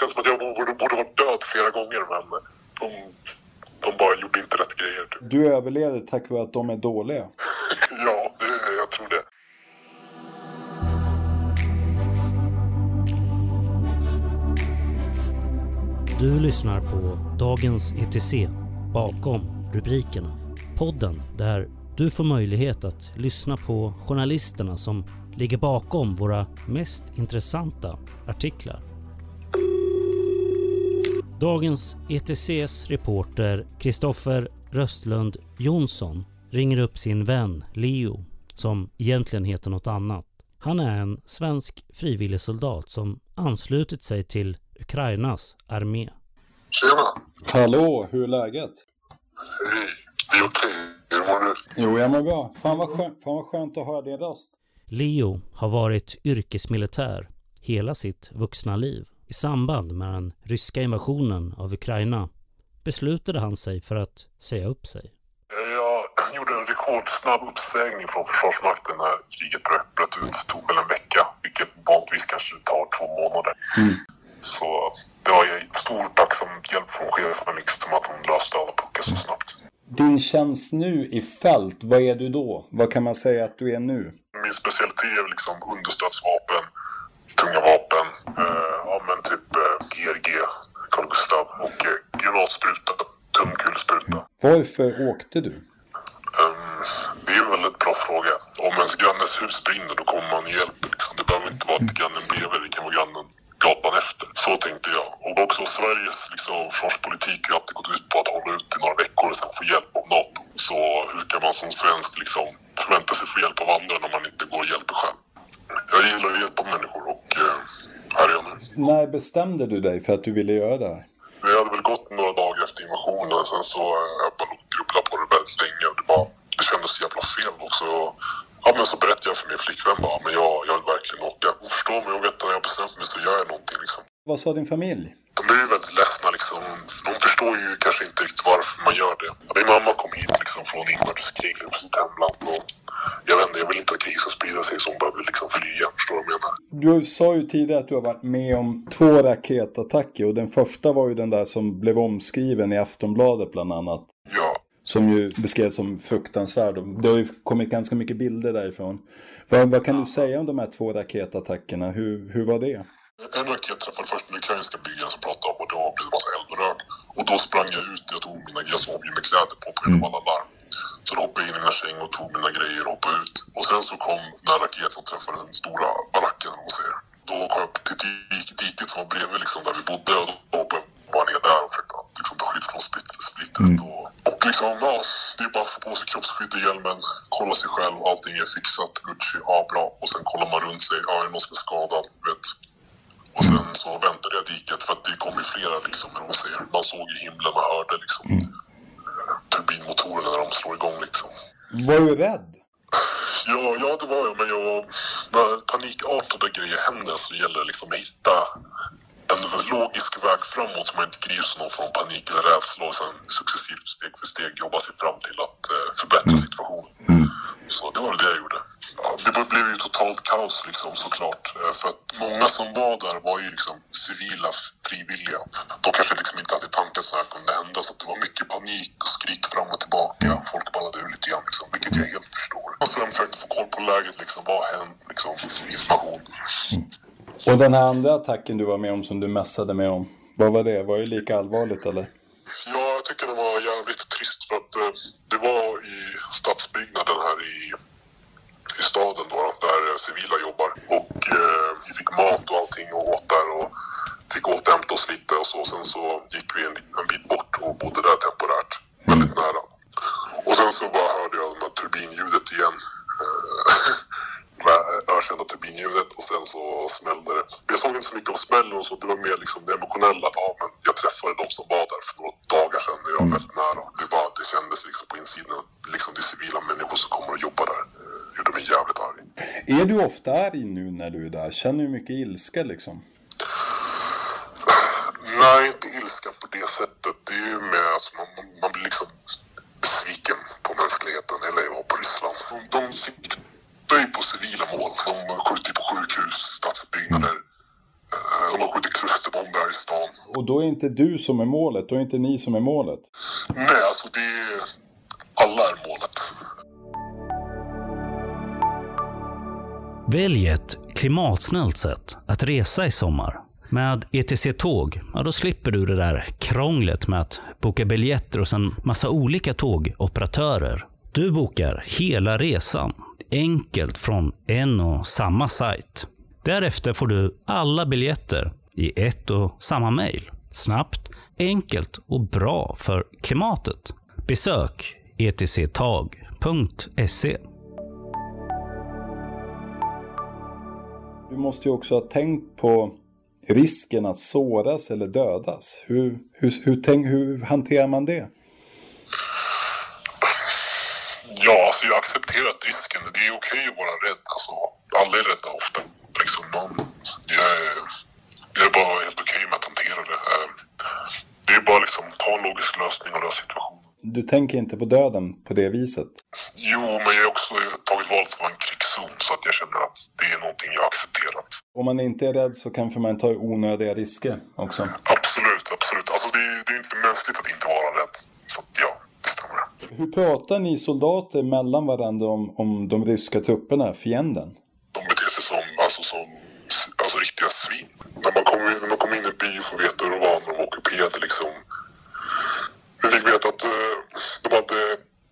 känns som att jag borde, borde vara död flera gånger men de, de bara gjorde inte rätt grejer. Typ. Du överlevde tack vare att de är dåliga. ja, det, jag tror det. Du lyssnar på dagens ETC bakom rubrikerna. Podden där du får möjlighet att lyssna på journalisterna som ligger bakom våra mest intressanta artiklar. Dagens ETCs reporter Kristoffer Röstlund Jonsson ringer upp sin vän Leo, som egentligen heter något annat. Han är en svensk frivilligsoldat som anslutit sig till Ukrainas armé. Tjena! Hallå, hur är läget? Hej, det är okej. Hur mår du? Jo, jag mår bra. Fan vad, skönt, fan vad skönt att höra din röst. Leo har varit yrkesmilitär hela sitt vuxna liv. I samband med den ryska invasionen av Ukraina beslutade han sig för att säga upp sig. Jag gjorde en rekordsnabb uppsägning från Försvarsmakten när kriget bröt, ut. Det tog väl en vecka, vilket vanligtvis kanske tar två månader. Mm. Så det var stor tacksam hjälp från chefen liksom att de löste alla puckar så snabbt. Din tjänst nu i fält, vad är du då? Vad kan man säga att du är nu? Min specialitet är liksom understödsvapen, tunga vapen, eh, ja men typ eh, GRG, Carl Gustaf och eh, granatspruta, tumkulspruta. Varför åkte du? Um, det är en väldigt bra fråga. Om ens grannes hus brinner då kommer man hjälp. Liksom. Det behöver inte vara att grannen bredvid, det kan vara grannen gatan efter. Så tänkte jag. Och också Sveriges liksom, försvarspolitik har alltid gått ut på att hålla ut i några veckor och sen få hjälp av NATO. Så hur kan man som svensk liksom, förvänta sig få hjälp av andra när man inte går och hjälper själv? Jag gillar att hjälpa människor och eh, här är jag nu. När bestämde du dig för att du ville göra det här? Det hade väl gått några dagar efter invasionen. Sen så eh, jag bara grubblade på det väldigt länge. Och det, bara, det kändes så jävla fel också. Ja, men så berättade jag för min flickvän bara, men jag, jag vill verkligen åka. Hon förstår mig och vet att när jag bestämt mig så gör jag någonting liksom. Vad sa din familj? De blir ju väldigt ledsna liksom. De förstår ju kanske inte riktigt varför man gör det. Min mamma kom hit liksom från inbördeskrig från sitt hemland. Och du sa ju tidigare att du har varit med om två raketattacker och den första var ju den där som blev omskriven i Aftonbladet bland annat. Ja. Som ju beskrevs som fruktansvärd. Det har ju kommit ganska mycket bilder därifrån. Vad, vad kan du säga om de här två raketattackerna? Hur, hur var det? En raket träffade först den ukrainska byggaren som pratade om och då blev det massa eld och rök. Och då sprang jag ut, jag tog mina, jag sov ju med kläder på på grund av alla larm. Så då hoppade jag in i mina säng och tog mina grejer och hoppade ut. Och sen så kom den här raketen som träffade den stora baracken, om man säger. Då upp till dik- diket som var bredvid liksom, där vi bodde och då hoppade jag ner där och försökte liksom, ta skydd från split- splittret. Och, och liksom, ja, det är bara att få på sig kroppsskydd i hjälmen, kolla sig själv, allting är fixat, Gucci, ja bra. Och sen kollar man runt sig, ja är det någon som är skadad, vet. Och sen så väntade jag diket för att det kom ju flera liksom, man säger. Man såg i himlen, man hörde liksom eh, turbinmotorerna när de slår igång liksom. Var du rädd? Ja, ja det var jag, men jag. När panikartade grejer händer så gäller det liksom att hitta en logisk väg framåt så man inte grips någon från panik eller rädsla och sen successivt steg för steg jobba sig fram till att eh, förbättra situationen. Så det var det jag gjorde. Det blev ju totalt kaos liksom såklart. Eh, För att många som var där var ju liksom civila frivilliga. De kanske liksom inte hade tanken så här kunde hända så att det var mycket panik och skrik fram och tillbaka. Folk ballade ur lite grann liksom, vilket jag helt förstår. Och sen försökte få koll på läget liksom. Vad har hänt liksom? Information. Och den här andra attacken du var med om som du mässade med om. Vad var det? Var det lika allvarligt eller? Ja, jag tycker det var jävligt trist för att eh, det var i stadsbyggnaden här i, i staden då, där civila jobbar. Och eh, vi fick mat och allting och åt där och fick återhämta oss lite och så. Sen så gick vi en, en bit bort och bodde där temporärt, väldigt nära. Och sen så bara hörde jag det här turbinljudet igen. Eh, det ökända turbinljudet och sen så smällde det. Jag såg inte så mycket av smällen och så. Det var mer liksom Är du ofta arg nu när du är där? Känner du mycket ilska liksom? Nej, inte ilska på det sättet. Det är ju med att man, man- blir liksom besviken på mänskligheten, eller ja, på Ryssland. De, de siktar ju på civila mål. De skjuter på sjukhus, stadsbyggnader. Eh, De har skjutit klusterbomber här i stan. Och då är inte du som är målet, då är inte ni som är målet. Nej, alltså det är... Välj ett klimatsnällt sätt att resa i sommar. Med ETC Tåg, ja då slipper du det där krånglet med att boka biljetter hos en massa olika tågoperatörer. Du bokar hela resan, enkelt från en och samma sajt. Därefter får du alla biljetter i ett och samma mejl. Snabbt, enkelt och bra för klimatet. Besök etctag.se. Du måste ju också ha tänkt på risken att såras eller dödas. Hur, hur, hur, tänk, hur hanterar man det? Ja, alltså jag har accepterat risken. Det är okej att vara rädd. Alltså, alla är rädda ofta. Liksom, någon, jag, är, jag är bara helt okej med att hantera det. Det är bara liksom ta en logisk lösning och lösa situationen. Du tänker inte på döden på det viset? Jo, men jag har också tagit valet att vara en krigszon så att jag känner att det är någonting jag har accepterat. Om man inte är rädd så kanske man tar onödiga risker också. Absolut, absolut. Alltså det, är- det är inte mänskligt att inte vara rädd. Så att, ja, det stämmer. Hur pratar ni soldater mellan varandra om, om de ryska trupperna, fienden? De beter sig som, alltså, som alltså, riktiga svin. När man kom in, när man in i en by och får veta hur de var när de ockuperade liksom. Vi fick veta att eh, de hade,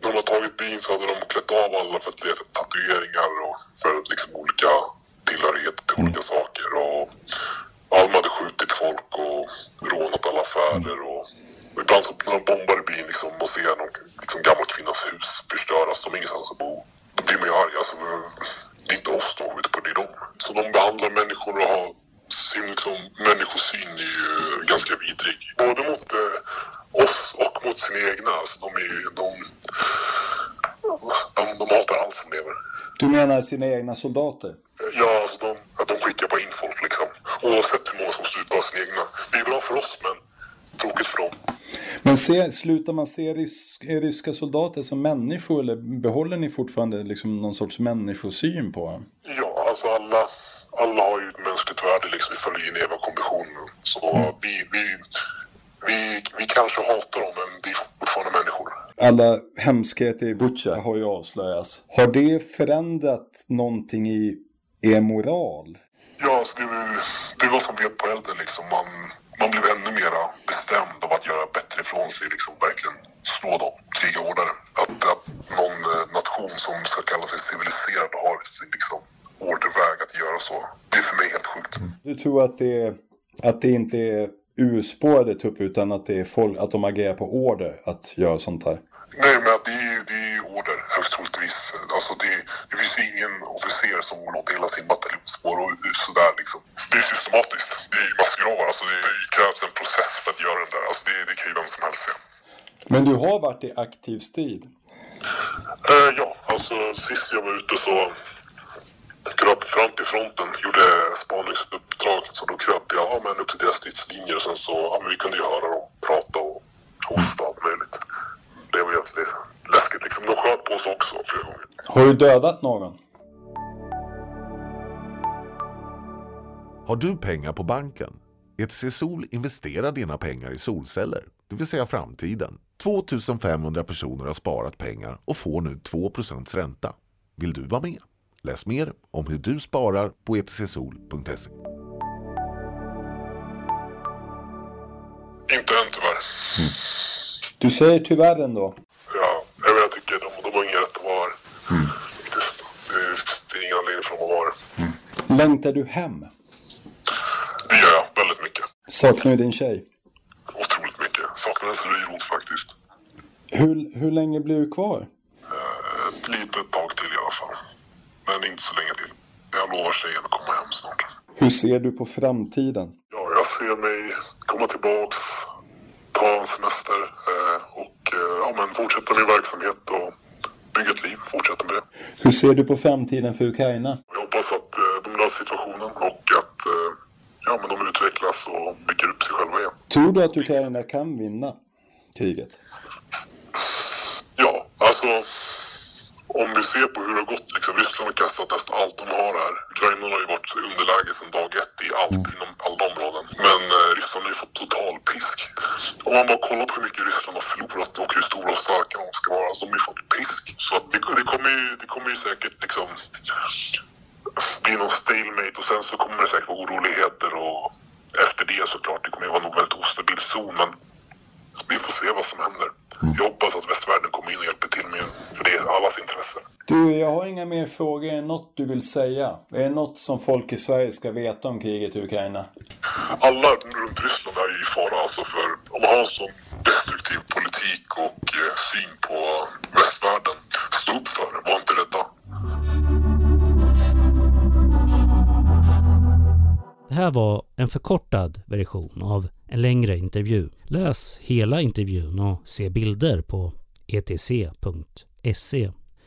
när de hade tagit byn så hade de klätt av alla för att leta tatueringar och för att liksom olika tillhörigheter till olika saker. Och alla hade skjutit folk och rånat alla affärer. Och, och ibland så när de bombar i byn liksom, och ser någon liksom, gammal kvinnas hus förstöras, de har ingenstans att bo. Då blir man ju arg. Alltså, det är inte oss de skjuter på, det är dem. Så de behandlar människor och har sin liksom, människosyn är ju ganska vidrig. Både mot eh, oss och mot sina egna. Alltså, de, är, de, de, de hatar allt som lever. Du menar sina egna soldater? Ja, alltså de, de skickar bara in folk liksom. Oavsett hur många som stupar sina egna. Det är bra för oss, men tråkigt för dem. Men se, slutar man se rys, ryska soldater som människor eller behåller ni fortfarande liksom någon sorts människosyn på dem? Ja, alltså alla, alla har ju ett mänskligt värde liksom. Vi följer Genèvekonventionen. Så vi, vi, vi, vi kanske hatar dem, men det är fortfarande människor. Alla hemskheter i Butja har ju avslöjats. Har det förändrat någonting i er moral? Ja, alltså det, det var som ved på elden liksom. Man, man blev ännu mera bestämd av att göra bättre ifrån sig, liksom verkligen slå dem, kriga hårdare. Att, att någon eh, nation som ska kalla sig civiliserad har liksom orderväg att göra så. Det är för mig helt sjukt. Du tror att det, att det inte är urspårade trupper utan att, det är folk, att de agerar på order att göra sånt här? Nej, men att det är, det är order, högst troligtvis. Alltså det, det finns ju ingen officer som låter hela sin bataljon spåra ut sådär liksom. Det är systematiskt. Det är massgravar. Alltså det, det krävs en process för att göra det där. Alltså det, det kan ju vem som helst se. Men du har varit i aktiv strid? Eh, ja, alltså sist jag var ute så kröp fram till fronten, gjorde spaningsuppdrag. Så då kröp jag ja, men upp till deras stridslinjer och sen så, ja men vi kunde ju höra dem prata och hosta allt möjligt. Det var jävligt läskigt liksom. De sköt på oss också flera gånger. Har du dödat någon? Har du pengar på banken? ETC Sol investerar dina pengar i solceller, det vill säga framtiden. 2500 personer har sparat pengar och får nu 2% ränta. Vill du vara med? Läs mer om hur du sparar på etcsol.se. Inte än tyvärr. Du säger tyvärr ändå. Ja, jag, vet, jag tycker de, de har ingen rätt att vara här. Faktiskt. Det finns ingen anledning för dem att vara här. Längtar du hem? Det gör jag väldigt mycket. Saknar du din tjej? Otroligt mycket. Saknar hennes ryrot faktiskt. Hur, hur länge blir du kvar? Ett litet tag till i alla fall. Men inte så länge till. Jag lovar tjejen att komma hem snart. Hur ser du på framtiden? Ja, jag ser mig komma tillbaks, ta en semester eh, och eh, ja, men fortsätta min verksamhet och bygga ett liv. Fortsätta med det. Hur ser du på framtiden för Ukraina? Jag hoppas att eh, de löser situationen och att ja, men de utvecklas och bygger upp sig själva igen. Tror du att Ukraina kan vinna kriget? Ja, alltså om vi ser på hur det har gått. Liksom, Ryssland har kastat nästan allt de har här. Ukraina har ju varit underläge sedan dag ett i allt inom alla områden. Men eh, Ryssland har ju fått total om man bara kollar på hur mycket Ryssland har förlorat och hur stora och starka de ska vara, alltså de har ju fått pisk. Så att det, det, kommer ju, det kommer ju säkert liksom bli någon stalemate och sen så kommer det säkert vara oroligheter och efter det såklart, det kommer ju vara nog väldigt ostabil zon men vi får se vad som händer. Jag hoppas att västvärlden kommer in och hjälper till med för det är allas intresse. Du, jag har inga mer frågor. Är det något du vill säga? Är det något som folk i Sverige ska veta om kriget i Ukraina? Alla runt Ryssland är ju i fara alltså för om man har en sån destruktiv politik och eh, syn på västvärlden. Stå upp för det, var inte rädda. Det här var en förkortad version av en längre intervju. Läs hela intervjun och se bilder på etc.se.